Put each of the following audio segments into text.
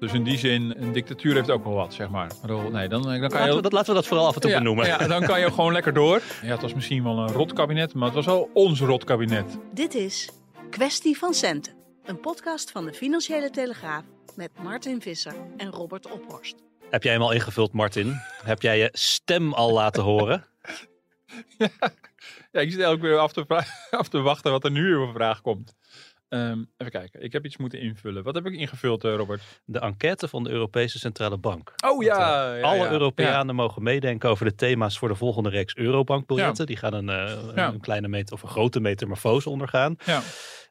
Dus in die zin, een dictatuur heeft ook wel wat, zeg maar. Nee, dan, dan kan Laten je... we, dat, laten we dat vooral af en toe ja, benoemen. ja, dan kan je gewoon lekker door. Ja, het was misschien wel een rot kabinet, maar het was wel ons rot kabinet. Dit is Kwestie van Centen, een podcast van de Financiële Telegraaf met Martin Visser en Robert Ophorst. Heb jij hem al ingevuld, Martin? Heb jij je stem al laten horen? Ja, ik zit elke keer af te, af te wachten wat er nu voor vraag komt. Ehm, even kijken, ik heb iets moeten invullen. Wat heb ik ingevuld, eh, Robert? De enquête van de Europese Centrale Bank. Oh ja, Want, eh, ja, Alle ja. Europeanen mogen meedenken over de thema's voor de volgende reeks Eurobankbiljetten. Die gaan een, eh, een kleine meter of een grote metamorfose ondergaan. Ja.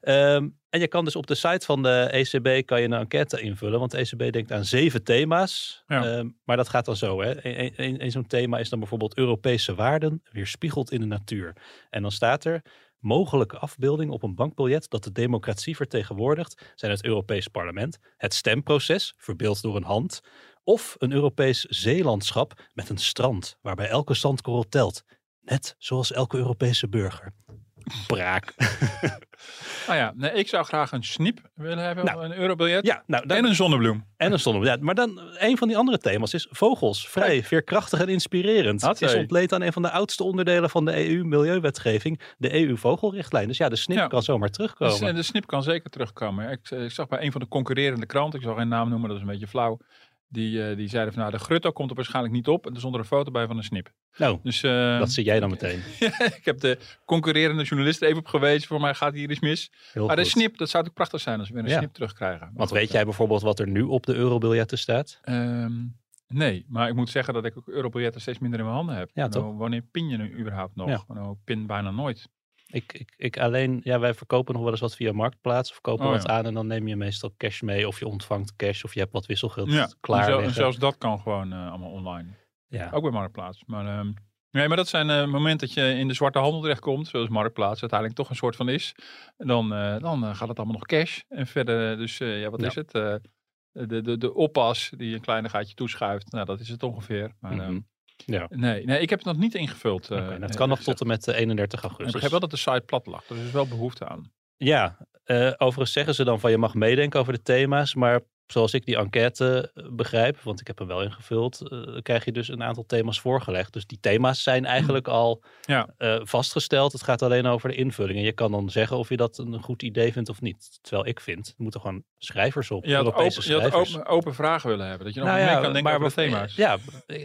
Ehm, en je kan dus op de site van de ECB kan je een enquête invullen. Want de ECB denkt aan zeven thema's. Ja. Ehm, maar dat gaat dan zo. Hè. Een, een, een zo'n thema is dan bijvoorbeeld Europese waarden weerspiegeld in de natuur. En dan staat er mogelijke afbeelding op een bankbiljet dat de democratie vertegenwoordigt zijn het Europees Parlement, het stemproces, verbeeld door een hand, of een Europees zeelandschap met een strand waarbij elke zandkorrel telt. Net zoals elke Europese burger. Braak. Ah ja, nee, ik zou graag een snip willen hebben, Nou, een eurobiljet. Ja, nou, dan, En een zonnebloem. En een zonne. Ja, maar dan een van die andere thema's is vogels. Vrij, veerkrachtig en inspirerend. Het is ontleed aan een van de oudste onderdelen van de EU-milieuwetgeving, de EU-vogelrichtlijn. Dus ja, de snip Ja. kan zomaar terugkomen. De snip kan zeker terugkomen. Ik, eh, ik zag bij een van de concurrerende kranten, ik zal geen naam noemen, dat is een beetje flauw. Die, eh, die zeiden van nou, de grutto komt er waarschijnlijk niet op. En er stond er een foto bij van een snip. nou, Dus eh, dat zie jij dan meteen. ik heb de concurrerende journalist er even op gewezen. Voor mij gaat hier iets mis. Heel maar de snip, dat zou natuurlijk prachtig zijn als we weer een Ja. snip terugkrijgen. Maar Want goed, weet jij bijvoorbeeld wat er nu op de eurobiljetten staat? ehm, nee, maar ik moet zeggen dat ik ook eurobiljetten steeds minder in mijn handen heb. Ja, Nou, toch? Wanneer pin je nu überhaupt nog? Ja. Nou, ik pin bijna nooit. Ik, ik, ik alleen, ja, wij verkopen nog wel eens wat via Marktplaats. Of kopen Oh, wat ja. aan en dan neem je meestal cash mee. Of je ontvangt cash of je hebt wat wisselgeld Ja, en, klaar en zelfs dat kan gewoon eh, allemaal online. Ja. Ook bij Marktplaats. Maar, ehm, nee, maar dat zijn eh momenten dat je in de zwarte handel terechtkomt, zoals Marktplaats uiteindelijk toch een soort van is. En dan, eh, dan gaat het allemaal nog cash. En verder, dus ja, wat Ja. is het? De, de, de oppas die een kleine gaatje toeschuift, nou dat is het ongeveer. Maar, ehm, Mhm. Ja. nee, nee, ik heb het nog niet ingevuld. eh, nou, het eh, kan nog gezegd. tot en met eh, 31 Ik augustus. begrijp wel dat de site plat lag, dus er is wel behoefte aan. Ja, eh, overigens zeggen ze dan van je mag meedenken over de thema's, maar zoals ik die enquête eh, begrijp, want ik heb hem wel ingevuld, eh, krijg je dus een aantal thema's voorgelegd. Dus die thema's zijn eigenlijk al Ja. eh, vastgesteld. Het gaat alleen over de invulling. En je kan dan zeggen of je dat een goed idee vindt of niet. Terwijl ik vind, er moeten gewoon schrijvers op, Je had, Europese open, je had open, open vragen willen hebben, dat je nog Nou mee ja, kan denken over de maar- thema's. Ja,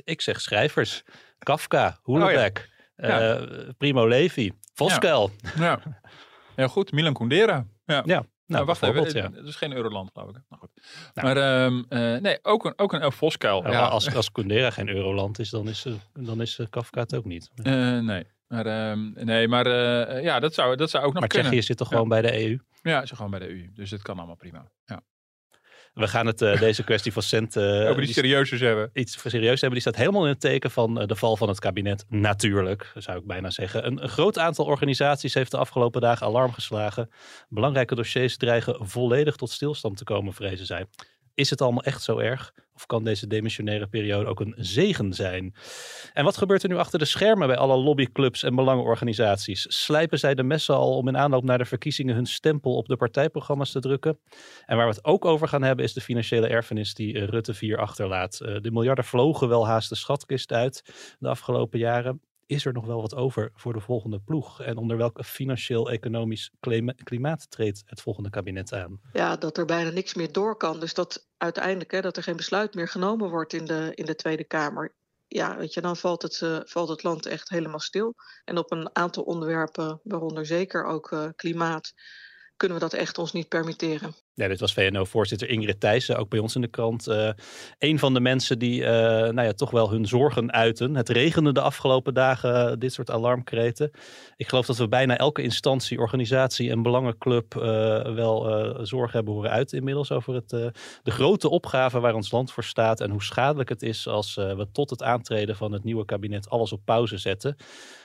ik zeg schrijvers. Kafka, Houellebecq, Oh Ja. Primo Levi, Voskuil. Ja. ja, goed, Milan Kundera. Ja. Ja, nou, wacht even, ja. het is geen Euroland, geloof ik. Nou, goed. Nou. Maar ehm, eh, nee, ook een, ook een elf Voskuil. Nou, ja. als, als Kundera geen Euroland is, dan is, eh, dan is eh, Kafka het ook niet. Eh, nee, maar, ehm, nee, maar eh, ja, dat zou, dat zou ook nog maar kunnen. Tsjechië zit toch gewoon bij de EU? Ja, ze gewoon bij de EU. Dus het kan allemaal prima. Ja. We gaan het, eh, deze kwestie van cent eh, Over die die- serieuzers hebben. iets serieus hebben. Die staat helemaal in het teken van eh, de val van het kabinet. Natuurlijk, zou ik bijna zeggen. Een, een groot aantal organisaties heeft de afgelopen dagen alarm geslagen. Belangrijke dossiers dreigen volledig tot stilstand te komen, vrezen zij. Is het allemaal echt zo erg? Of kan deze demissionaire periode ook een zegen zijn? En wat gebeurt er nu achter de schermen bij alle lobbyclubs en belangenorganisaties? Slijpen zij de messen al om in aanloop naar de verkiezingen hun stempel op de partijprogramma's te drukken? En waar we het ook over gaan hebben is de financiële erfenis die eh, Rutte 4 achterlaat. Eh, De miljarden vlogen wel haast de schatkist uit de afgelopen jaren. Is er nog wel wat over voor de volgende ploeg? En onder welk financieel-economisch klima- klimaat treedt het volgende kabinet aan? ja, dat er bijna niks meer door kan. Dus dat uiteindelijk hè, dat er geen besluit meer genomen wordt in de, in de Tweede Kamer. Ja, weet je, dan valt het, eh, valt het land echt helemaal stil. En op een aantal onderwerpen, waaronder zeker ook eh, klimaat, kunnen we dat echt ons niet permitteren. Ja, dit was VNO-voorzitter Ingrid Thijssen, ook bij ons in de krant. Uh, een van de mensen die uh, nou ja, toch wel hun zorgen uiten. Het regende de afgelopen dagen, uh, dit soort alarmkreten. Ik geloof dat we bijna elke instantie, organisatie en belangenclub wel zorgen hebben horen uit inmiddels over het, de grote opgave waar ons land voor staat en hoe schadelijk het is als we tot het aantreden van het nieuwe kabinet alles op pauze zetten.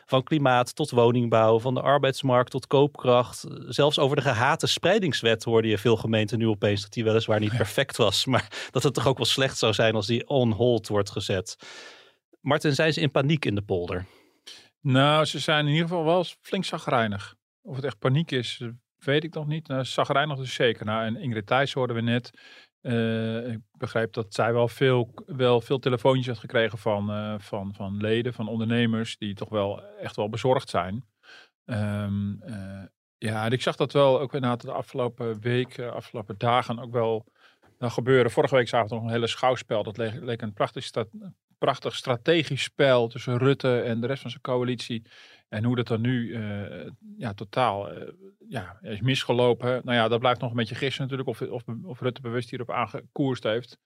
Van klimaat tot woningbouw, van de arbeidsmarkt tot koopkracht. Zelfs over de gehate spreidingswet hoorde je veel nu opeens dat die weliswaar niet perfect was. Maar dat het toch ook wel slecht zou zijn als die on hold wordt gezet. Martin, zijn ze in paniek in de polder? Nou, ze zijn in ieder geval wel flink zagrijnig. Of het echt paniek is, weet ik nog niet. Nou, zagrijnig dus zeker. Nou, en Ingrid Thijs hoorden we net. Uh, ik begrijp dat zij wel veel, wel veel telefoontjes had gekregen van, uh, van, van leden, van ondernemers, die toch wel echt wel bezorgd zijn. Um, uh, ja, en ik zag dat wel ook na de afgelopen week, afgelopen dagen ook wel nou, gebeuren. Vorige week zagen we nog een hele schouwspel. Dat leek, een prachtig, prachtig strategisch spel tussen Rutte en de rest van zijn coalitie. En hoe dat dan nu uh, ja, totaal uh, ja, is misgelopen. Nou ja, dat blijft nog een beetje gissen natuurlijk. Of, of, of Rutte bewust hierop aangekoerst heeft.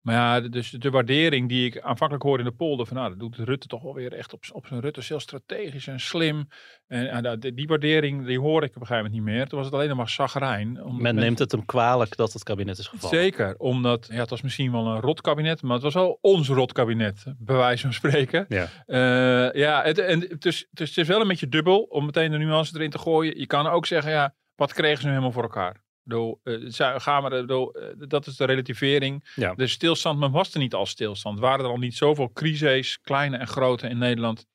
Maar ja, dus de waardering die ik aanvankelijk hoorde in de polder. Van nou, dat doet Rutte toch wel weer echt op, op zijn Rutte. Heel strategisch en slim. En, en die, die, waardering, die hoor ik op een gegeven moment niet meer. Toen was het alleen nog maar zagrijn. Men neemt het hem kwalijk dat het kabinet is gevallen. Zeker, omdat ja, het was misschien wel een rot kabinet. Maar het was wel ons rot kabinet, bij wijze van spreken. Ja, uh, ja het, en, dus, dus het is wel een beetje dubbel om meteen de nuance erin te gooien. Je kan ook zeggen, ja, wat kregen ze nu helemaal voor elkaar? Bedoel, uh, gaan we, uh, dat is de relativering. Ja. De stilstand, men was er niet al stilstand. Waren er al niet zoveel crises, kleine en grote in Nederland,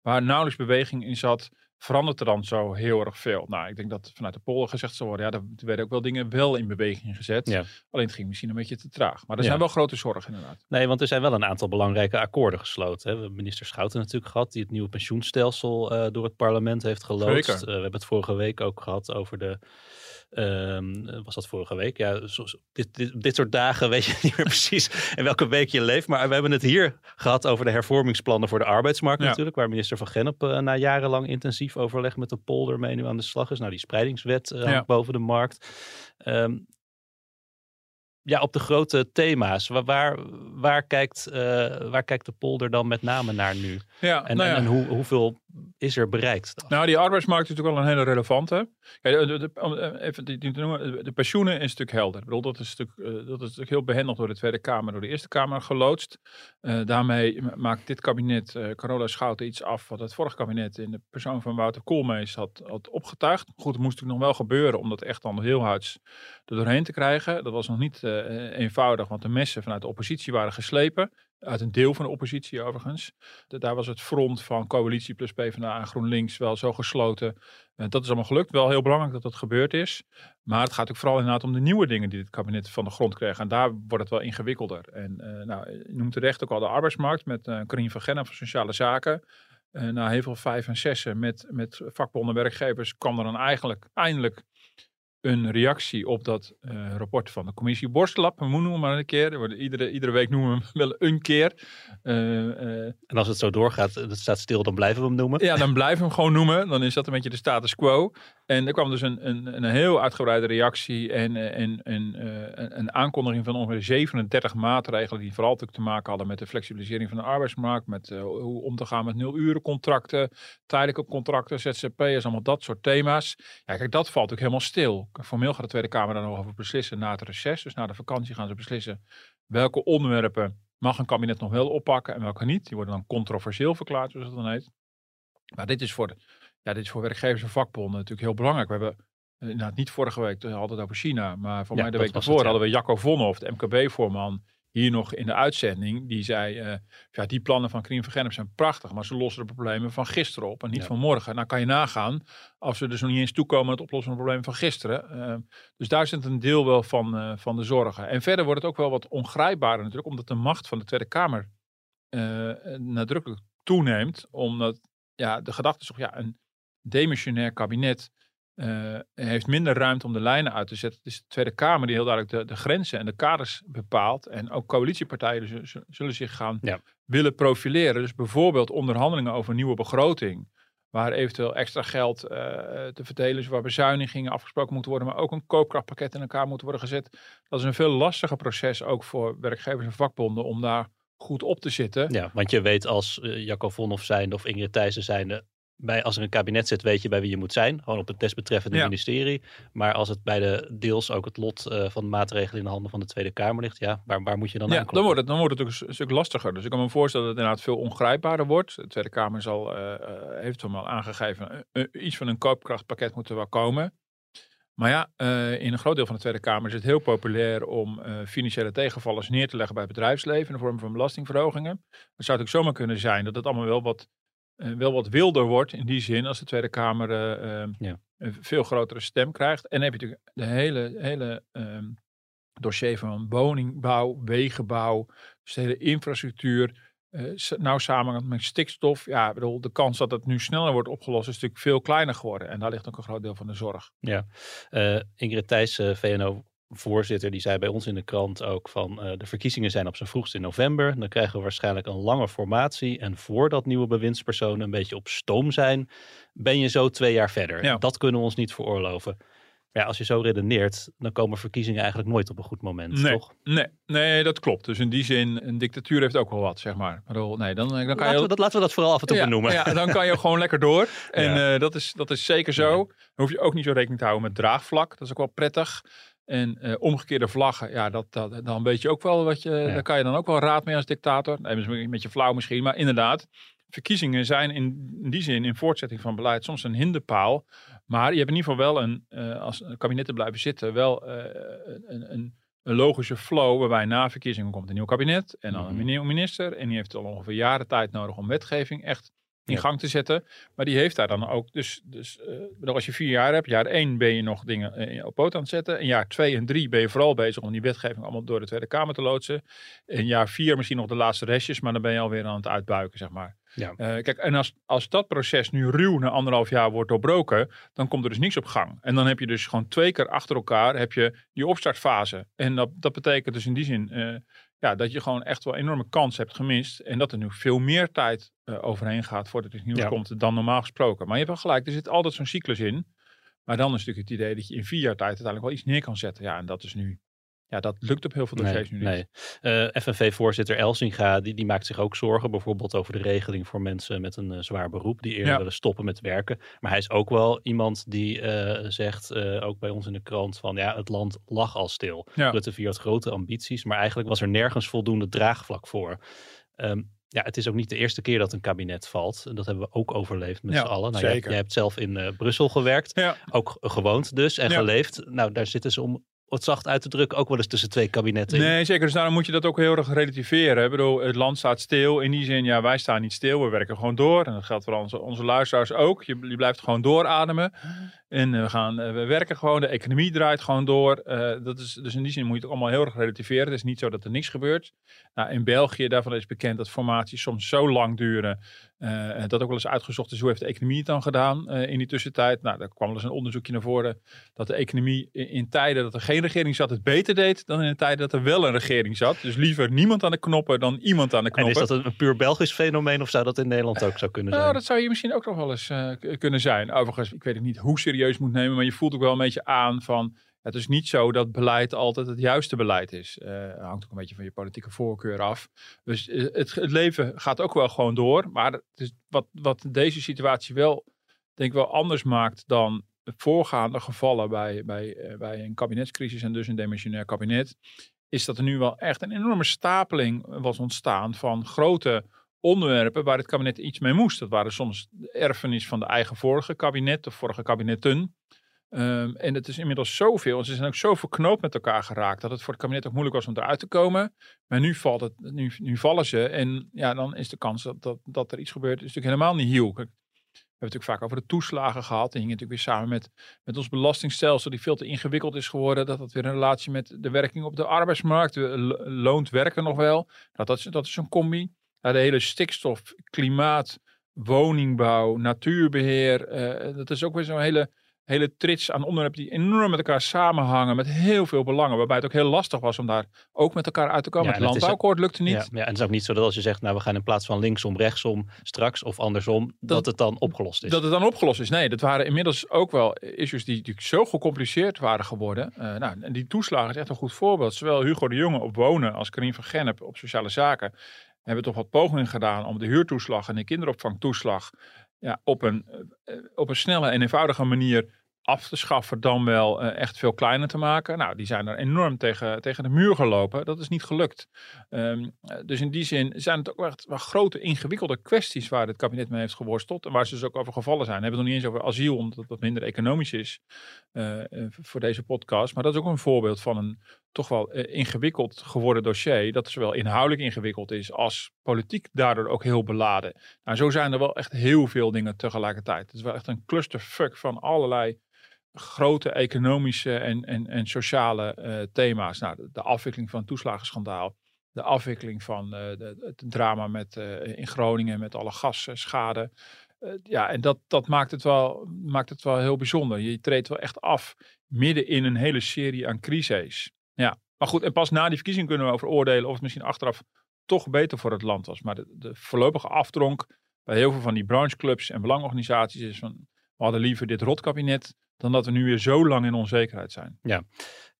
waar nauwelijks beweging in zat verandert er dan zo heel erg veel? Nou, ik denk dat vanuit de polder gezegd zal worden, ja, er werden ook wel dingen wel in beweging gezet. Ja. Alleen het ging misschien een beetje te traag. Maar er zijn wel grote zorgen inderdaad. Nee, want er zijn wel een aantal belangrijke akkoorden gesloten. Hè. We hebben minister Schouten natuurlijk gehad, die het nieuwe pensioenstelsel uh, door het parlement heeft geloodst. Uh, we hebben het vorige week ook gehad over de Um, was dat vorige week? Ja, zo, dit, dit, dit, soort dagen weet je niet meer precies in welke week je leeft. Maar we hebben het hier gehad over de hervormingsplannen voor de arbeidsmarkt natuurlijk. Waar minister Van Gennep uh, na jarenlang intensief overleg met de polder mee nu aan de slag is. Nou, die spreidingswet uh, ja. boven de markt. Um, ja, op de grote thema's. Waar, waar, kijkt, uh, waar kijkt de polder dan met name naar nu? Ja, en, nou ja. en, en hoe, hoeveel is er bereikt? Nou, die arbeidsmarkt is natuurlijk wel een hele relevante. Kijk, de, de, even die, die, de pensioenen is natuurlijk helder. Ik bedoel, dat is natuurlijk, uh, dat is natuurlijk heel behendig door de Tweede Kamer, door de Eerste Kamer geloodst. Uh, daarmee maakt dit kabinet, uh, Carola Schouten, iets af wat het vorige kabinet in de persoon van Wouter Koolmees had, had opgetuigd. Goed, het moest natuurlijk nog wel gebeuren om dat echt dan heel hard er doorheen te krijgen. Dat was nog niet eenvoudig, want de messen vanuit de oppositie waren geslepen. Uit een deel van de oppositie overigens. daar was het front van coalitie plus PvdA en GroenLinks wel zo gesloten. Uh, dat is allemaal gelukt. Wel heel belangrijk dat dat gebeurd is. Maar het gaat ook vooral inderdaad om de nieuwe dingen die het kabinet van de grond kreeg. En daar wordt het wel ingewikkelder. En uh, nou, je noemt terecht ook al de arbeidsmarkt met Karin van Genna van Sociale Zaken. na heel veel vijf en zessen met, met vakbonden werkgevers kwam er dan eigenlijk eindelijk een reactie op dat uh, rapport van de commissie Borstlap. We noemen maar een keer. Iedere, iedere week noemen we hem wel een keer. Uh, uh, en als het zo doorgaat, het staat stil, dan blijven we hem noemen? Ja, dan blijven we hem gewoon noemen. Dan is dat een beetje de status quo. En er kwam dus een, een, een heel uitgebreide reactie en, en, en een aankondiging van ongeveer 37 maatregelen die vooral te maken hadden met de flexibilisering van de arbeidsmarkt, met hoe om te gaan met nul-uren-contracten, tijdelijke contracten, ZZP'ers, allemaal dat soort thema's. Ja, kijk, dat valt ook helemaal stil. Formeel gaat de Tweede Kamer daar nog over beslissen na het reces. Dus na de vakantie gaan ze beslissen welke onderwerpen mag een kabinet nog wel oppakken en welke niet. Die worden dan controversieel verklaard, zoals dat dan heet. Maar dit is voor, de, ja, dit is voor werkgevers en vakbonden natuurlijk heel belangrijk. We hebben inderdaad niet vorige week, we hadden het over China, maar voor mij de week daarvoor hadden we Jacco Vonhoff, de MKB-voorman, hier nog in de uitzending, die zei, uh, ja, die plannen van Kriem van zijn prachtig, maar ze lossen de problemen van gisteren op en niet van morgen. Nou kan je nagaan, als we dus nog niet eens toekomen het oplossen van de problemen van gisteren. Uh, dus daar zit een deel wel van, uh, van de zorgen. En verder wordt het ook wel wat ongrijpbaarder natuurlijk, omdat de macht van de Tweede Kamer nadrukkelijk toeneemt. Omdat ja, de gedachte is toch, ja, een demissionair kabinet uh, heeft minder ruimte om de lijnen uit te zetten. Het is de Tweede Kamer die heel duidelijk de, de grenzen en de kaders bepaalt. En ook coalitiepartijen zullen zich gaan willen profileren. Dus bijvoorbeeld onderhandelingen over nieuwe begroting. waar eventueel extra geld eh, te verdelen is, waar bezuinigingen afgesproken moeten worden, maar ook een koopkrachtpakket in elkaar moet worden gezet. Dat is een veel lastiger proces ook voor werkgevers en vakbonden om daar goed op te zitten. Ja, want je weet als uh, Jacco Vonhoff zijnde of Ingrid Thijssen zijnde, bij, als er een kabinet zit, weet je bij wie je moet zijn. Gewoon op het desbetreffende Ja. ministerie. Maar als het bij de deels ook het lot eh, van de maatregelen in de handen van de Tweede Kamer ligt, ja, waar, waar moet je dan Ja, aankloppen? dan wordt, het, dan wordt het ook een stuk lastiger. Dus ik kan me voorstellen dat het inderdaad veel ongrijpbaarder wordt. De Tweede Kamer zal, eh, eh, heeft toen al aangegeven, iets van een koopkrachtpakket moet er wel komen. Maar ja, in een groot deel van de Tweede Kamer is het heel populair om financiële tegenvallers neer te leggen bij het bedrijfsleven in de vorm van belastingverhogingen. Het zou natuurlijk zomaar kunnen zijn dat het allemaal wel wat, wel wat wilder wordt in die zin als de Tweede Kamer eh, eh, Ja. een veel grotere stem krijgt. En dan heb je natuurlijk de hele, hele ehm, dossier van woningbouw, wegenbouw, dus de hele infrastructuur. eh, s- nou samen met stikstof. Ja, ik bedoel, de kans dat het nu sneller wordt opgelost is natuurlijk veel kleiner geworden. En daar ligt ook een groot deel van de zorg. Eh, Ingrid Thijs, eh, VNO-voorzitter, die zei bij ons in de krant ook van eh, de verkiezingen zijn op zijn vroegst in november. Dan krijgen we waarschijnlijk een lange formatie. En voordat nieuwe bewindspersonen een beetje op stoom zijn, ben je zo twee jaar verder. Ja. Dat kunnen we ons niet veroorloven. Maar ja, als je zo redeneert, dan komen verkiezingen eigenlijk nooit op een goed moment, Nee. toch? Nee, nee, dat klopt. Dus in die zin, een dictatuur heeft ook wel wat, zeg maar. Nee, dan, dan kan Laten je... we, dat, laten we dat vooral af en toe ja, benoemen. ja, dan kan je gewoon lekker door. En Ja. eh, dat, is, dat is zeker zo. Dan hoef je ook niet zo rekening te houden met draagvlak. Dat is ook wel prettig. En eh, omgekeerde vlaggen, ja, dat, dat, dan weet je ook wel wat je... Daar kan je dan ook wel raad mee als dictator. Nee, een beetje flauw misschien, maar inderdaad. Verkiezingen zijn in, in die zin, in voortzetting van beleid, soms een hinderpaal. Maar je hebt in ieder geval wel een, eh, als een kabinet te blijven zitten, wel eh, een, een, een logische flow waarbij na verkiezingen komt een nieuw kabinet en dan een Mhm. nieuwe minister. En die heeft al ongeveer jaren tijd nodig om wetgeving echt in Ja. gang te zetten. Maar die heeft daar dan ook, dus, dus eh, bedoel, als je vier jaar hebt, jaar één ben je nog dingen eh, op poot aan het zetten. En jaar twee en drie ben je vooral bezig om die wetgeving allemaal door de Tweede Kamer te loodsen. En jaar vier misschien nog de laatste restjes, maar dan ben je alweer aan het uitbuiken, zeg maar. Ja. Eh, kijk, en als, als dat proces nu ruw na anderhalf jaar wordt doorbroken, dan komt er dus niks op gang. En dan heb je dus gewoon twee keer achter elkaar heb je die opstartfase. En dat, dat betekent dus in die zin eh, ja, dat je gewoon echt wel enorme kans hebt gemist. En dat er nu veel meer tijd eh, overheen gaat voordat iets nieuws Ja. komt dan normaal gesproken. Maar je hebt wel gelijk, er zit altijd zo'n cyclus in. Maar dan is natuurlijk het idee dat je in vier jaar tijd uiteindelijk wel iets neer kan zetten. Ja, en dat is nu, ja, dat lukt op heel veel dossiers nu niet. nee. Eh, FNV-voorzitter Elsinga, die, die maakt zich ook zorgen. Bijvoorbeeld over de regeling voor mensen met een eh, zwaar beroep. Die eerder Ja. willen stoppen met werken. Maar hij is ook wel iemand die eh, zegt, ook bij ons in de krant, van ja, het land lag al stil. Ja. Rutte 4 had grote ambities, maar eigenlijk was er nergens voldoende draagvlak voor. Ehm, ja, het is ook niet de eerste keer dat een kabinet valt. En Dat hebben we ook overleefd met Ja, z'n allen. Nou, jij, hebt zelf in Brussel gewerkt. Ja. Ook gewoond dus en Ja. geleefd. Nou, daar zitten ze om het zacht uit te drukken ook wel eens tussen twee kabinetten in. Nee, zeker. Dus daarom moet je dat ook heel erg relativeren. Ik bedoel, het land staat stil. In die zin, ja, wij staan niet stil. We werken gewoon door. En dat geldt voor onze, onze luisteraars ook. Je, je blijft gewoon doorademen. En eh, we, gaan, eh, we werken gewoon. De economie draait gewoon door. Eh, dat is, dus in die zin moet je het allemaal heel erg relativeren. Het is niet zo dat er niks gebeurt. Nou, in België, daarvan is bekend dat formaties soms zo lang duren. dat ook wel eens uitgezocht is hoe heeft de economie het dan gedaan in die tussentijd. Nou, daar kwam wel eens een onderzoekje naar voren dat de economie in, in tijden dat er geen regering zat het beter deed dan in de tijden dat er wel een regering zat. Dus liever niemand aan de knoppen dan iemand aan de En knoppen. is dat een, puur Belgisch fenomeen of zou dat in Nederland ook zo kunnen zijn? Nou, dat zou je misschien ook nog wel eens kunnen zijn. Overigens, ik weet het niet hoe serieus het moet nemen, maar je voelt ook wel een beetje aan van. Het is niet zo dat beleid altijd het juiste beleid is. Eh hangt ook een beetje van je politieke voorkeur af. Dus eh, het, het leven gaat ook wel gewoon door. Maar het is wat, wat deze situatie wel, denk ik wel anders maakt dan voorgaande gevallen bij, bij, eh, bij een kabinetscrisis en dus een demissionair kabinet, is dat er nu wel echt een enorme stapeling was ontstaan van grote onderwerpen waar het kabinet iets mee moest. Dat waren soms de erfenis van de eigen vorige kabinet, de vorige kabinetten. Ehm, en het is inmiddels zoveel, en ze zijn ook zo verknoopt met elkaar geraakt, dat het voor het kabinet ook moeilijk was om eruit te komen. Maar nu, valt het, nu, nu vallen ze en ja, dan is de kans dat, dat, er iets gebeurt, is natuurlijk helemaal niet heel. We hebben het natuurlijk vaak over de toeslagen gehad. Die hingen natuurlijk weer samen met, met ons belastingstelsel, die veel te ingewikkeld is geworden. Dat dat weer een relatie met de werking op de arbeidsmarkt, loont werken nog wel. Dat, dat, is, dat is een combi. Ja, de hele stikstof, klimaat, woningbouw, natuurbeheer. eh, dat is ook weer zo'n hele hele trits aan onderwerpen die enorm met elkaar samenhangen. Met heel veel belangen. Waarbij het ook heel lastig was om daar ook met elkaar uit te komen. Ja, het landbouwakkoord lukte niet. Ja, ja, en het is ook niet zo dat als je zegt, nou we gaan in plaats van linksom, rechtsom straks of andersom, dat, het dan opgelost is. Dat het dan opgelost is. Nee, dat waren inmiddels ook wel issues die, die zo gecompliceerd waren geworden. Eh, nou, en die toeslagen is echt een goed voorbeeld. Zowel Hugo de Jonge op wonen als Karin van Gennep op sociale zaken hebben toch wat pogingen gedaan om de huurtoeslag en de kinderopvangtoeslag ja, op, een, eh, op een snelle en eenvoudige manier af te schaffen, dan wel eh, echt veel kleiner te maken. Nou, die zijn er enorm tegen, tegen de muur gelopen. Dat is niet gelukt. Ehm, dus in die zin zijn het ook echt wel grote, ingewikkelde kwesties waar het kabinet mee heeft geworsteld. En waar ze dus ook over gevallen zijn. We hebben het nog niet eens over asiel, omdat wat minder economisch is uh, voor deze podcast. Maar dat is ook een voorbeeld van een toch wel ingewikkeld geworden dossier. Dat zowel inhoudelijk ingewikkeld is als politiek daardoor ook heel beladen. Nou, zo zijn er wel echt heel veel dingen tegelijkertijd. Het is wel echt een clusterfuck van allerlei grote economische en, en, en sociale uh, thema's. Nou, de, afwikkeling van het toeslagenschandaal. De afwikkeling van uh, de, het drama met, uh, in Groningen met alle gasschade. ja, en dat, dat maakt, het wel, maakt het wel heel bijzonder. Je treedt wel echt af midden in een hele serie aan crises. Ja, maar goed, en pas na die verkiezing kunnen we over oordelen of het misschien achteraf toch beter voor het land was. Maar de, de voorlopige aftronk bij heel veel van die brancheclubs en belangorganisaties is van we hadden liever dit rotkabinet dan dat we nu weer zo lang in onzekerheid zijn. Ja.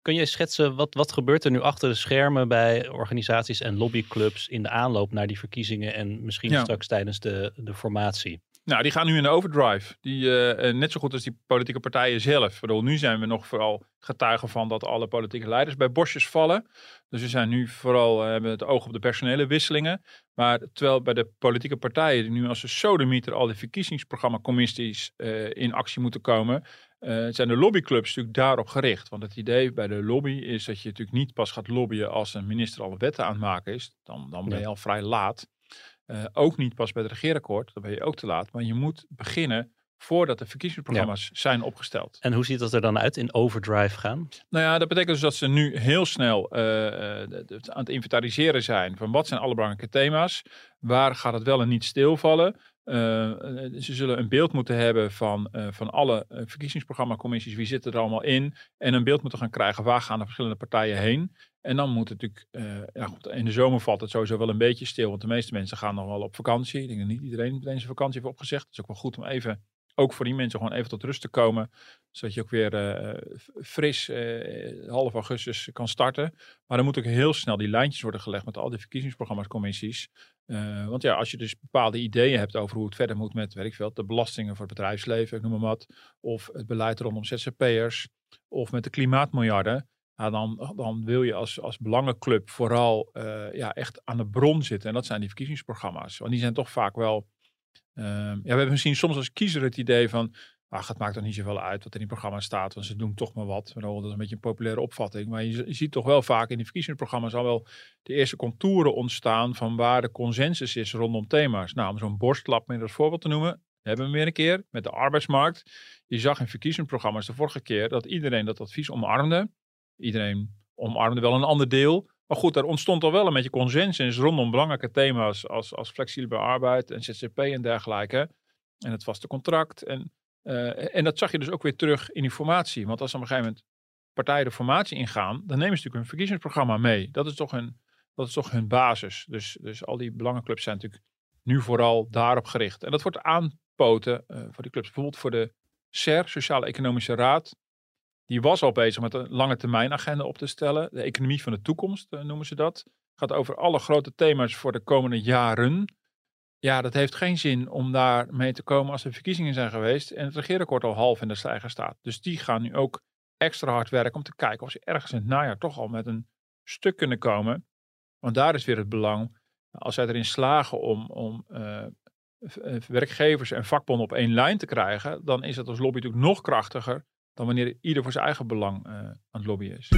Kun je schetsen wat, wat gebeurt er nu achter de schermen bij organisaties en lobbyclubs in de aanloop naar die verkiezingen en misschien ja. straks tijdens de, de formatie? Nou, die gaan nu in de overdrive. Die, uh, net zo goed als die politieke partijen zelf. Bedoel, nu zijn we nog vooral getuigen van dat alle politieke leiders bij bosjes vallen. Dus we zijn nu vooral uh, hebben het oog op de personele wisselingen. Maar terwijl bij de politieke partijen die nu als een sodemieter al die verkiezingsprogrammacommissies uh, in actie moeten komen, uh, zijn de lobbyclubs natuurlijk daarop gericht. Want het idee bij de lobby is dat je natuurlijk niet pas gaat lobbyen als een minister alle wetten aan het maken is. Dan, dan ben je al vrij laat. Uh, ook niet pas bij het regeerakkoord, dan ben je ook te laat. Maar je moet beginnen voordat de verkiezingsprogramma's ja. zijn opgesteld. En hoe ziet dat er dan uit in overdrive gaan? Nou ja, dat betekent dus dat ze nu heel snel uh, aan het inventariseren zijn van wat zijn alle belangrijke thema's. Waar gaat het wel en niet stilvallen? Uh, ze zullen een beeld moeten hebben van, uh, van alle verkiezingsprogrammacommissies, wie zit er allemaal in. En een beeld moeten gaan krijgen waar gaan de verschillende partijen heen. En dan moet het natuurlijk, ja goed, in de zomer valt het sowieso wel een beetje stil, want de meeste mensen gaan nog wel op vakantie. Ik denk dat niet iedereen meteen zijn vakantie heeft opgezegd. Het is ook wel goed om even, ook voor die mensen, gewoon even tot rust te komen. Zodat je ook weer uh, fris uh, half augustus kan starten. Maar dan moet ook heel snel die lijntjes worden gelegd met al die verkiezingsprogramma's, commissies. want ja, als je dus bepaalde ideeën hebt over hoe het verder moet met, veel, de belastingen voor het bedrijfsleven, ik noem maar wat. Of het beleid rondom ZZP'ers. Of met de klimaatmiljarden dan, dan wil je als, als belangenclub vooral ja, echt aan de bron zitten. En dat zijn die verkiezingsprogramma's. Want die zijn toch vaak wel. Uh, ja, we hebben misschien soms als kiezer het idee van. Ach, het maakt toch niet zoveel uit wat er in die programma's staat. Want ze doen toch maar wat. Dat is een beetje een populaire opvatting. Maar je, je ziet toch wel vaak in die verkiezingsprogramma's al wel de eerste contouren ontstaan. van waar de consensus is rondom thema's. Nou, om zo'n borstlap meer als voorbeeld te noemen. Hebben we weer een keer met de arbeidsmarkt. Je zag in verkiezingsprogramma's de vorige keer dat iedereen dat advies omarmde. Iedereen omarmde wel een ander deel. Maar goed, er ontstond al wel een beetje consensus rondom belangrijke thema's als, als flexibele arbeid en ZZP en dergelijke. En het vaste contract. En, uh, en dat zag je dus ook weer terug in die formatie. Want als op een gegeven moment partijen de formatie ingaan, dan nemen ze natuurlijk hun verkiezingsprogramma mee. Dat is toch hun, dat is toch hun basis. Dus, dus al die belangenclubs zijn natuurlijk nu vooral daarop gericht. En dat wordt aanpoten uh, voor die clubs. Bijvoorbeeld voor de SER, Sociale Economische Raad die was al bezig met een lange termijn agenda op te stellen. De economie van de toekomst uh, noemen ze dat. Gaat over alle grote thema's voor de komende jaren. Ja, dat heeft geen zin om daar mee te komen als er verkiezingen zijn geweest en het regeerakkoord al half in de stijger staat. Dus die gaan nu ook extra hard werken om te kijken of ze ergens in het najaar toch al met een stuk kunnen komen. Want daar is weer het belang. Als zij erin slagen om, om uh, werkgevers en vakbonden op één lijn te krijgen, dan is het als lobby natuurlijk nog krachtiger dan wanneer ieder voor zijn eigen belang uh, aan het lobbyen is.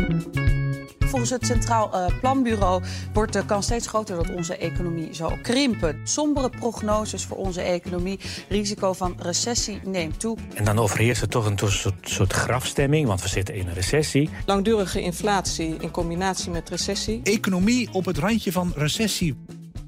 Volgens het Centraal uh, Planbureau wordt de kans steeds groter dat onze economie zal krimpen. Sombere prognoses voor onze economie. Risico van recessie neemt toe. En dan overheerst er toch een soort, soort grafstemming, want we zitten in een recessie. Langdurige inflatie in combinatie met recessie. Economie op het randje van recessie.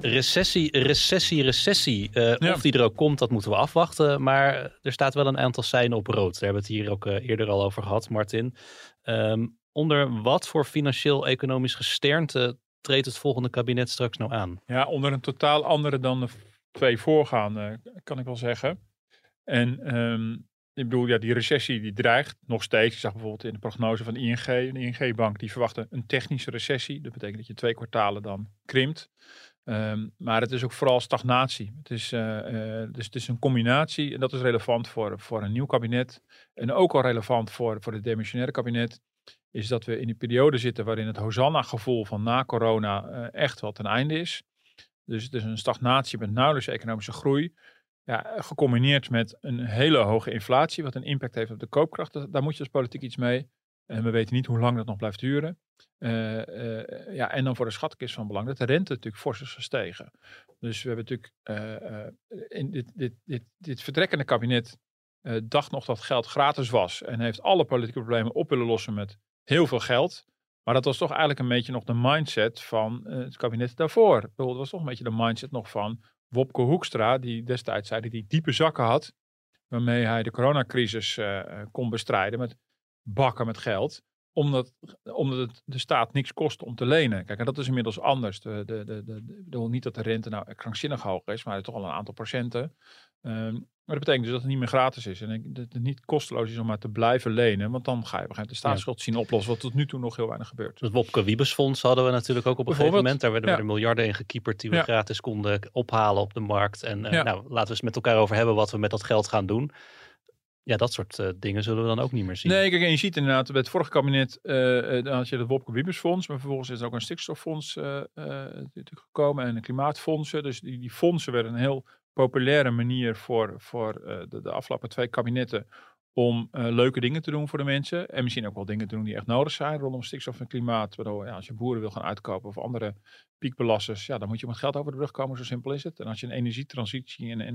Recessie, recessie, recessie. Eh, Ja. Of die er ook komt, dat moeten we afwachten. Maar er staat wel een aantal seinen op rood. Daar hebben we het hier ook eh, eerder al over gehad, Martin. Ehm, onder wat voor financieel-economisch gesternte treedt het volgende kabinet straks nou aan? Ja, onder een totaal andere dan de twee voorgaande, kan ik wel zeggen. En ehm, ik bedoel, ja, die recessie die dreigt nog steeds. Ik zag bijvoorbeeld in de prognose van ING, de ING-bank, die verwachten een technische recessie. Dat betekent dat je twee kwartalen dan krimpt. Ehm, maar het is ook vooral stagnatie. Het is, eh, eh, dus het is een combinatie en dat is relevant voor, voor een nieuw kabinet. En ook al relevant voor, voor het demissionaire kabinet. Is dat we in een periode zitten waarin het Hosanna-gevoel van na corona eh, echt wel ten einde is. Dus het is een stagnatie met nauwelijks economische groei. Ja, gecombineerd met een hele hoge inflatie, wat een impact heeft op de koopkracht. Da- Daar moet je als politiek iets mee. En we weten niet hoe lang dat nog blijft duren. Eh, eh, ja, en dan voor de schatkist van belang dat de rente natuurlijk fors is gestegen. Dus we hebben natuurlijk eh, in dit, dit, dit, dit vertrekkende kabinet dacht nog dat geld gratis was. En heeft alle politieke problemen op willen lossen met heel veel geld. Maar dat was toch eigenlijk een beetje nog de mindset van het kabinet daarvoor. Dat was toch een beetje de mindset nog van Wopke Hoekstra, die destijds zei dat hij diepe zakken had. Waarmee hij de coronacrisis kon bestrijden met bakken met geld. Omdat, omdat het de staat niks kost om te lenen. Kijk, en dat is inmiddels anders. De, de, de, de, ik bedoel niet dat de rente nou krankzinnig hoog is, maar het is toch al een aantal procenten. Ehm, maar dat betekent dus dat het niet meer gratis is. En ik- dat het niet kosteloos is om maar te blijven lenen. Want dan ga je op een gegeven moment de staatsschuld zien oplossen. Wat tot nu toe nog heel weinig gebeurt. Het Wopke Wiebesfonds hadden we natuurlijk ook op een gegeven moment. Daar werden ja. er miljarden in gekieperd die we Ja. gratis konden ophalen op de markt. En eh, Ja. nou, laten we eens met elkaar over hebben wat we met dat geld gaan doen. Ja, dat soort eh, dingen zullen we dan ook niet meer zien. Nee, kijk, en je ziet inderdaad, bij het vorige kabinet eh, dan had je het Wopke Wiebesfonds, maar vervolgens is er ook een stikstoffonds gekomen en een klimaatfondsen. Dus die, die fondsen werden een heel populaire manier voor, voor de, de afgelopen twee kabinetten om leuke dingen te doen voor de mensen. En misschien ook wel dingen te doen die echt nodig zijn rondom stikstof en klimaat. Waardoor ja, als je boeren wil gaan uitkopen of andere piekbelasters, ja, dan moet je met geld over de brug komen, zo simpel is het. En als je een energietransitie en een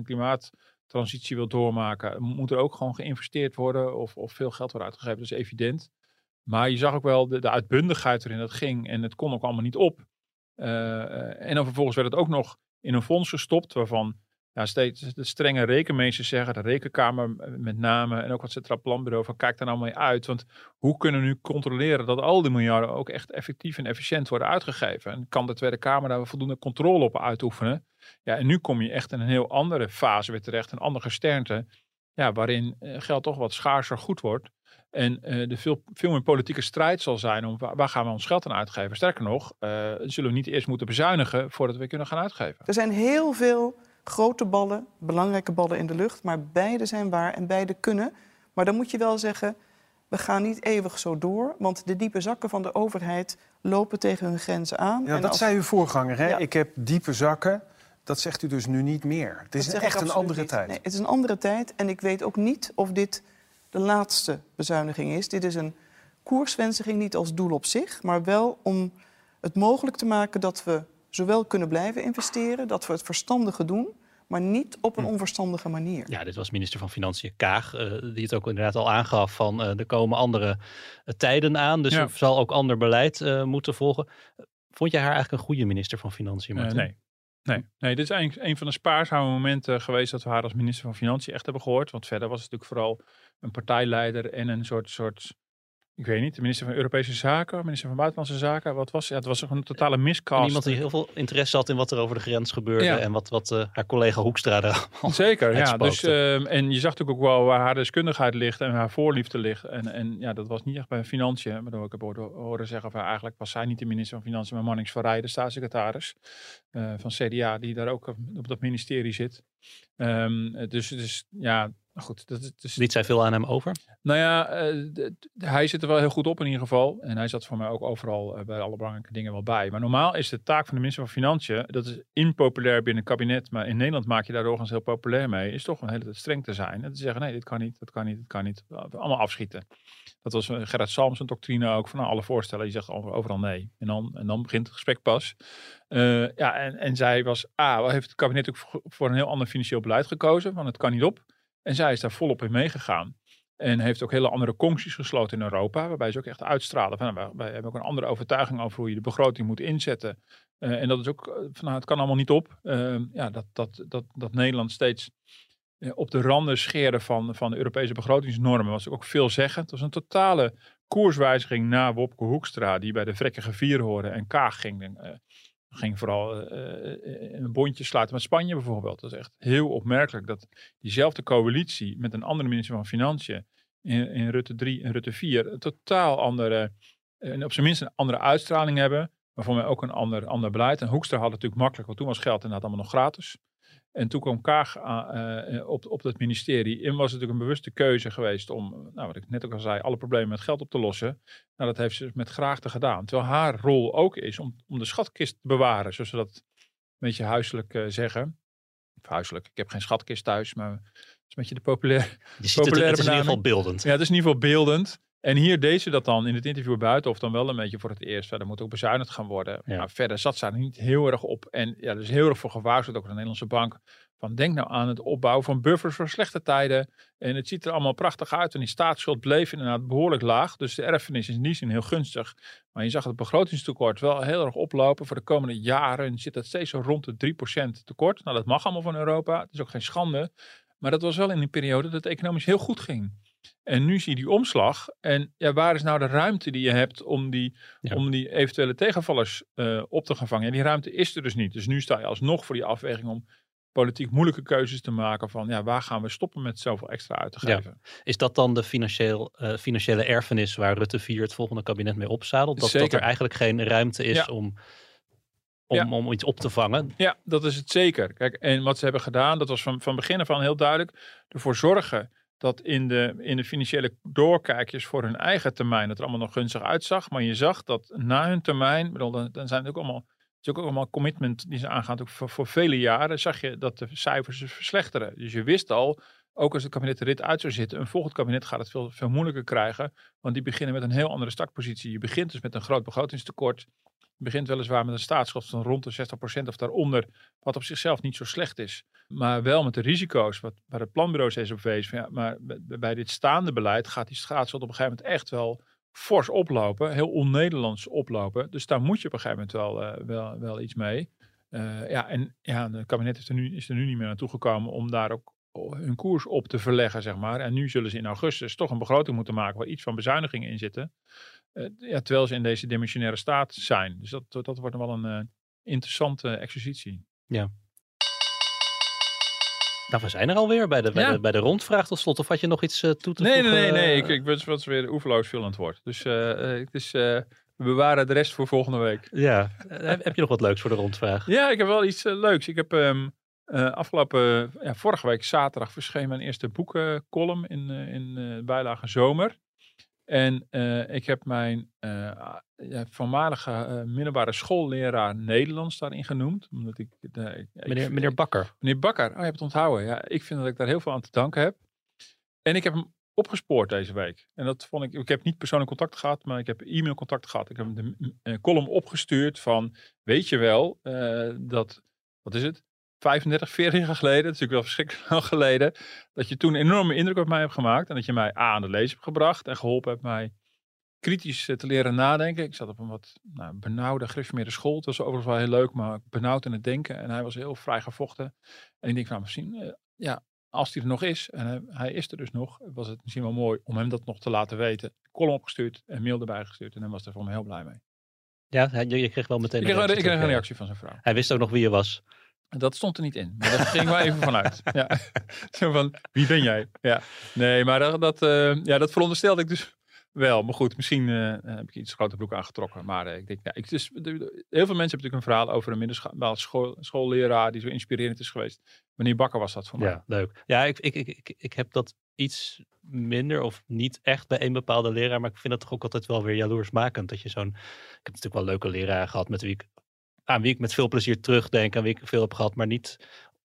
klimaattransitie wil doormaken, moet er ook gewoon geïnvesteerd worden of, of veel geld worden uitgegeven. Dat is evident. Maar je zag ook wel de, de uitbundigheid waarin dat ging en het kon ook allemaal niet op. Eh, eh, en dan vervolgens werd het ook nog in een fonds gestopt waarvan ja, steeds de strenge rekenmeesters zeggen, de rekenkamer met name en ook het Centraal Planbureau, van kijk daar nou mee uit. Want hoe kunnen we nu controleren dat al die miljarden ook echt effectief en efficiënt worden uitgegeven? En kan de Tweede Kamer daar voldoende controle op uitoefenen? Ja, en nu kom je echt in een heel andere fase weer terecht, een andere gesternte, ja, waarin eh, geld toch wat schaarser goed wordt. En eh er veel, veel meer politieke strijd zal zijn om waar, waar gaan we ons geld aan uitgeven. Sterker nog, eh, zullen we niet eerst moeten bezuinigen voordat we kunnen gaan uitgeven. Er zijn heel veel grote ballen, belangrijke ballen in de lucht, maar beide zijn waar en beide kunnen. Maar dan moet je wel zeggen, we gaan niet eeuwig zo door, want de diepe zakken van de overheid lopen tegen hun grenzen aan. Ja, En dat als- zei uw voorganger, hè? Ja. Ik heb diepe zakken. Dat zegt u dus nu niet meer. Het is echt een andere niet. tijd. Nee, het is een andere tijd en ik weet ook niet of dit de laatste bezuiniging is. Dit is een koerswijziging niet als doel op zich, maar wel om het mogelijk te maken dat we zowel kunnen blijven investeren, dat we het verstandige doen, maar niet op Hm. een onverstandige manier. Ja, dit was minister van Financiën Kaag, eh, die het ook inderdaad al aangaf van eh, er komen andere eh, tijden aan. Dus Ja. er zal ook ander beleid eh, moeten volgen. Vond jij haar eigenlijk een goede minister van Financiën, nee. Nee. nee, dit is eigenlijk een van de spaarzame momenten geweest dat we haar als minister van Financiën echt hebben gehoord. Want verder was het natuurlijk vooral een partijleider en een soort, soort ik weet niet, de minister van Europese Zaken, minister van Buitenlandse Zaken. Wat was ja, het? was gewoon een totale miscast. iemand die heel veel interesse had in wat er over de grens gebeurde Ja. en wat, wat eh, haar collega Hoekstra daar allemaal Zeker, ja. Dus, ehm, en je zag natuurlijk ook wel waar haar deskundigheid ligt en haar voorliefde ligt. En, en ja, dat was niet echt bij financiën. Maar ik heb horen, zeggen van eigenlijk was zij niet de minister van Financiën, maar Mannings van Rij, de staatssecretaris eh, van CDA, die daar ook op dat ministerie zit. Ehm, dus, dus ja, goed. Dat, is- dus, Liet zij veel aan hem over? nou ja, eh, hij zit er wel heel goed op in ieder geval. En hij zat voor mij ook overal eh, bij alle belangrijke dingen wel bij. Maar normaal is de taak van de minister van Financiën, dat is impopulair binnen het kabinet, maar in Nederland maak je daar doorgaans heel populair mee, is toch een hele tijd streng te zijn. En te zeggen, nee, dit kan niet, dat kan niet, dat kan niet. Allemaal afschieten. Dat was eh, Gerard Salms een doctrine ook van nou, alle voorstellen. Je zegt over- overal nee. En dan, en dan begint het gesprek pas. Ja, en, en zij was, A, heeft het kabinet ook voor een heel ander financieel beleid gekozen, want het kan niet op. En zij is daar volop in meegegaan. En heeft ook hele andere concties gesloten in Europa. Waarbij ze ook echt uitstralen. Van, nou, wij, hebben ook een andere overtuiging over hoe je de begroting moet inzetten. Eh, en dat is ook, eh, van, nou, het kan allemaal niet op. Uh, ja, dat, dat, dat, dat Nederland steeds eh, op de randen scheren van, van de Europese begrotingsnormen was ook veelzeggend. Het was een totale koerswijziging na Wopke Hoekstra, die bij de vrekkige vier hoorde en Kaag ging. Ging vooral uh, een bondje sluiten met Spanje bijvoorbeeld. Dat is echt heel opmerkelijk dat diezelfde coalitie met een andere minister van Financiën in, in Rutte 3 en Rutte 4 een totaal andere, en op zijn minst een andere uitstraling hebben. Maar voor mij ook een ander, ander beleid. En Hoekstra had natuurlijk makkelijk, want toen was geld inderdaad allemaal nog gratis. En toen kwam Kaag uh, op, op dat ministerie. En was het natuurlijk een bewuste keuze geweest om, nou, wat ik net ook al zei, alle problemen met geld op te lossen. Nou, dat heeft ze met graagte gedaan. Terwijl haar rol ook is om, om de schatkist te bewaren, zoals ze dat een beetje huiselijk uh, zeggen. Of huiselijk, ik heb geen schatkist thuis, maar het is een beetje de populaire. Je ziet het, het is in ieder geval beeldend. Ja, het is in ieder geval beeldend. En hier deed ze dat dan in het interview buiten, of dan wel een beetje voor het eerst. Verder moet ook bezuinigd gaan worden. Ja. Maar verder zat ze er niet heel erg op. En ja, dus heel erg voor gewaarschuwd, ook de Nederlandse bank. Van denk nou aan het opbouwen van buffers voor slechte tijden. En het ziet er allemaal prachtig uit. En die staatsschuld bleef inderdaad behoorlijk laag. Dus de erfenis is in die zin heel gunstig. Maar je zag het begrotingstekort wel heel erg oplopen. Voor de komende jaren zit het steeds zo rond de 3% tekort. Nou, dat mag allemaal van Europa. Het is ook geen schande. Maar dat was wel in een periode dat het economisch heel goed ging. En nu zie je die omslag. En ja, waar is nou de ruimte die je hebt om die, ja. om die eventuele tegenvallers uh, op te gaan vangen? En die ruimte is er dus niet. Dus nu sta je alsnog voor die afweging om politiek moeilijke keuzes te maken van ja, waar gaan we stoppen met zoveel extra uit te geven. Ja. Is dat dan de financieel, uh, financiële erfenis waar Rutte 4 het volgende kabinet mee opzadelt? Dat, dat er eigenlijk geen ruimte is ja. om, om, ja. om iets op te vangen? Ja, dat is het zeker. Kijk, en wat ze hebben gedaan, dat was van, van begin af aan heel duidelijk, ervoor zorgen dat in de, in de financiële doorkijkjes voor hun eigen termijn het er allemaal nog gunstig uitzag. Maar je zag dat na hun termijn, bedoel, dan, zijn het ook allemaal, het is ook allemaal commitment die ze aangaan, ook voor, voor vele jaren, zag je dat de cijfers dus verslechteren. Dus je wist al, ook als het kabinet er rit uit zou zitten, een volgend kabinet gaat het veel, veel moeilijker krijgen, want die beginnen met een heel andere startpositie. Je begint dus met een groot begrotingstekort. Je begint weliswaar met een staatsschuld van rond de 60% of daaronder, wat op zichzelf niet zo slecht is. Maar wel met de risico's, wat, waar het planbureau steeds op wees. Ja, maar bij dit staande beleid gaat die staatsschuld op een gegeven moment echt wel fors oplopen. Heel on-Nederlands oplopen. Dus daar moet je op een gegeven moment wel, uh, wel, wel iets mee. Uh, ja, en ja, het kabinet is er, nu, is er nu niet meer naartoe gekomen om daar ook hun koers op te verleggen, zeg maar. En nu zullen ze in augustus toch een begroting moeten maken waar iets van bezuinigingen in zitten. Uh, ja, terwijl ze in deze dimensionaire staat zijn. Dus dat, dat wordt wel een interessante exercitie. Ja. Nou, we zijn er alweer bij de, bij, ja. de, bij de rondvraag tot slot. Of had je nog iets uh, toe te nee, voegen? Nee, nee, nee. Ik, ik was, was weer oeverloos veel aan het woord. Dus het is, we bewaren de rest voor volgende week. Ja. heb je nog wat leuks voor de rondvraag? Ja, ik heb wel iets leuks. Ik heb um, afgelopen, ja, vorige week zaterdag verscheen mijn eerste boekencolumn in, in bijlage zomer. En uh, ik heb mijn ja, voormalige middelbare schoolleraar Nederlands daarin genoemd. Omdat ik, ik meneer, meneer Bakker. Meneer Bakker, oh, je hebt het onthouden. Ja, ik vind dat ik daar heel veel aan te danken heb. En ik heb hem opgespoord deze week. En dat vond ik, ik heb niet persoonlijk contact gehad, maar ik heb e-mail contact gehad. Ik heb hem de column opgestuurd van, weet je wel, dat, wat is het? 35, 40 jaar geleden, dat is natuurlijk wel verschrikkelijk lang geleden, dat je toen een enorme indruk op mij hebt gemaakt en dat je mij A, aan de lezen hebt gebracht en geholpen hebt mij kritisch te leren nadenken. Ik zat op een wat nou, benauwde, gereformeerde school. Het was overigens wel heel leuk, maar benauwd in het denken. En hij was heel vrij gevochten. En ik denk van, misschien, uh, ja, als hij er nog is, en hij, is er dus nog, was het misschien wel mooi om hem dat nog te laten weten. Column opgestuurd, en mail erbij gestuurd en hij was er voor me heel blij mee. Ja, je kreeg wel meteen ik kreeg, een, ik kreeg een reactie van zijn vrouw. Hij wist ook nog wie je was. Dat stond er niet in. Maar daar ging wel even vanuit. Ja. Zo van, wie ben jij? Ja. Nee, maar dat, dat, uh, ja, dat veronderstelde ik dus wel. Maar goed, misschien uh, heb ik iets grote broek aangetrokken. Maar uh, ik denk, ja, ik, dus, heel veel mensen hebben natuurlijk een verhaal over een middelbare school, schoolleraar die zo inspirerend is geweest. Meneer Bakker was dat voor mij. Ja, leuk. Ja, ik, ik, ik, ik heb dat iets minder of niet echt bij een bepaalde leraar. Maar ik vind het toch ook altijd wel weer jaloersmakend. Dat je zo'n... Ik heb natuurlijk wel leuke leraren gehad met wie ik aan wie ik met veel plezier terugdenk, aan wie ik veel heb gehad, maar niet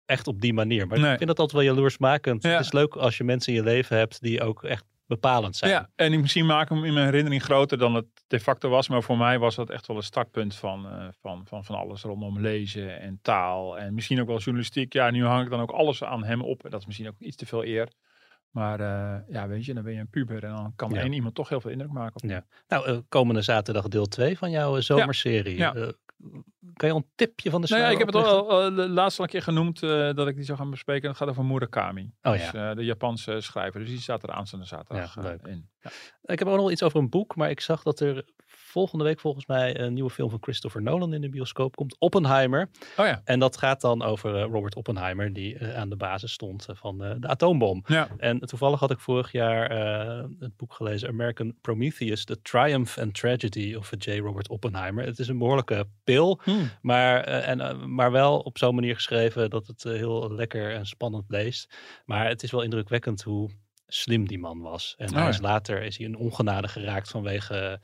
echt op die manier. Maar nee. ik vind dat altijd wel jaloersmakend. Ja. Het is leuk als je mensen in je leven hebt die ook echt bepalend zijn. Ja, en misschien maken hem in mijn herinnering groter dan het de facto was. Maar voor mij was dat echt wel een startpunt van, uh, van, van, van alles rondom lezen en taal. En misschien ook wel journalistiek. Ja, nu hang ik dan ook alles aan hem op. En dat is misschien ook iets te veel eer. Maar eh, ja, weet je, dan ben je een puber en dan kan Ja. één iemand toch heel veel indruk maken. Op. Ja. Nou, eh, komende zaterdag deel 2 van jouw eh, zomerserie. Ja. Eh, kan je al een tipje van de Nou ja, ik heb het al, al de laatste al een keer genoemd eh, dat ik die zou gaan bespreken. Het gaat over Murakami. Oh dus, eh, de Japanse schrijver. Dus die staat er aanstaande zaterdag Ja, eh, leuk. in. Ja. Ik heb ook nog iets over een boek, maar ik zag dat er volgende week volgens mij een nieuwe film van Christopher Nolan in de bioscoop komt. Oppenheimer. Oh ja. En dat gaat dan over eh, Robert Oppenheimer, die eh, aan de basis stond eh, van de atoombom. Ja. En toevallig had ik vorig jaar het boek gelezen, American Prometheus, The Triumph and Tragedy of J. Robert Oppenheimer. Het is een behoorlijke pil, Hmm. maar, en, maar wel op zo'n manier geschreven dat het heel lekker en spannend leest. Maar het is wel indrukwekkend hoe slim die man was. En ja. is later is hij in ongenade geraakt vanwege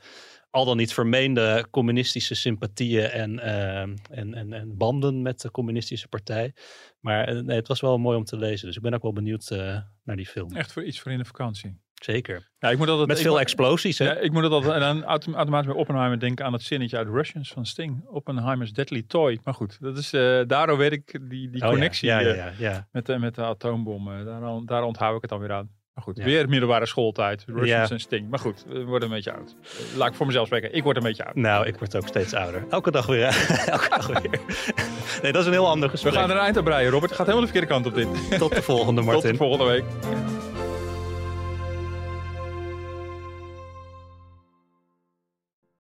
al dan niet vermeende communistische sympathieën en, eh, en, en, en banden met de communistische partij. Maar eh, nee, het was wel mooi om te lezen. Dus ik ben ook wel benieuwd eh, naar die film. Echt voor iets voor in de vakantie. Zeker. Ja, ik moet altijd, Met ik veel moet- explosies, hè? Ja, ik moet het altijd, en dan autom- automatisch bij Oppenheimer denken aan het zinnetje uit Russians van Sting. Oppenheimer's Deadly Toy. Maar goed, dat is, daardoor weet ik die, die Oh connectie ja, ja. Met, de, met de atoombom. eh, daar, daar onthoud ik het dan weer aan. Maar goed, Ja. weer middelbare schooltijd. Russians Ja. en Sting. Maar goed, we worden een beetje oud. Laat ik voor mezelf spreken. Ik word een beetje oud. Nou, ik word ook steeds ouder. Elke dag weer. Elke dag weer. Nee, dat is een heel ander We gesprek. gaan er een eind aan breien, Robert. Het gaat helemaal de verkeerde kant op dit. Tot de volgende, Tot Martin. de volgende week.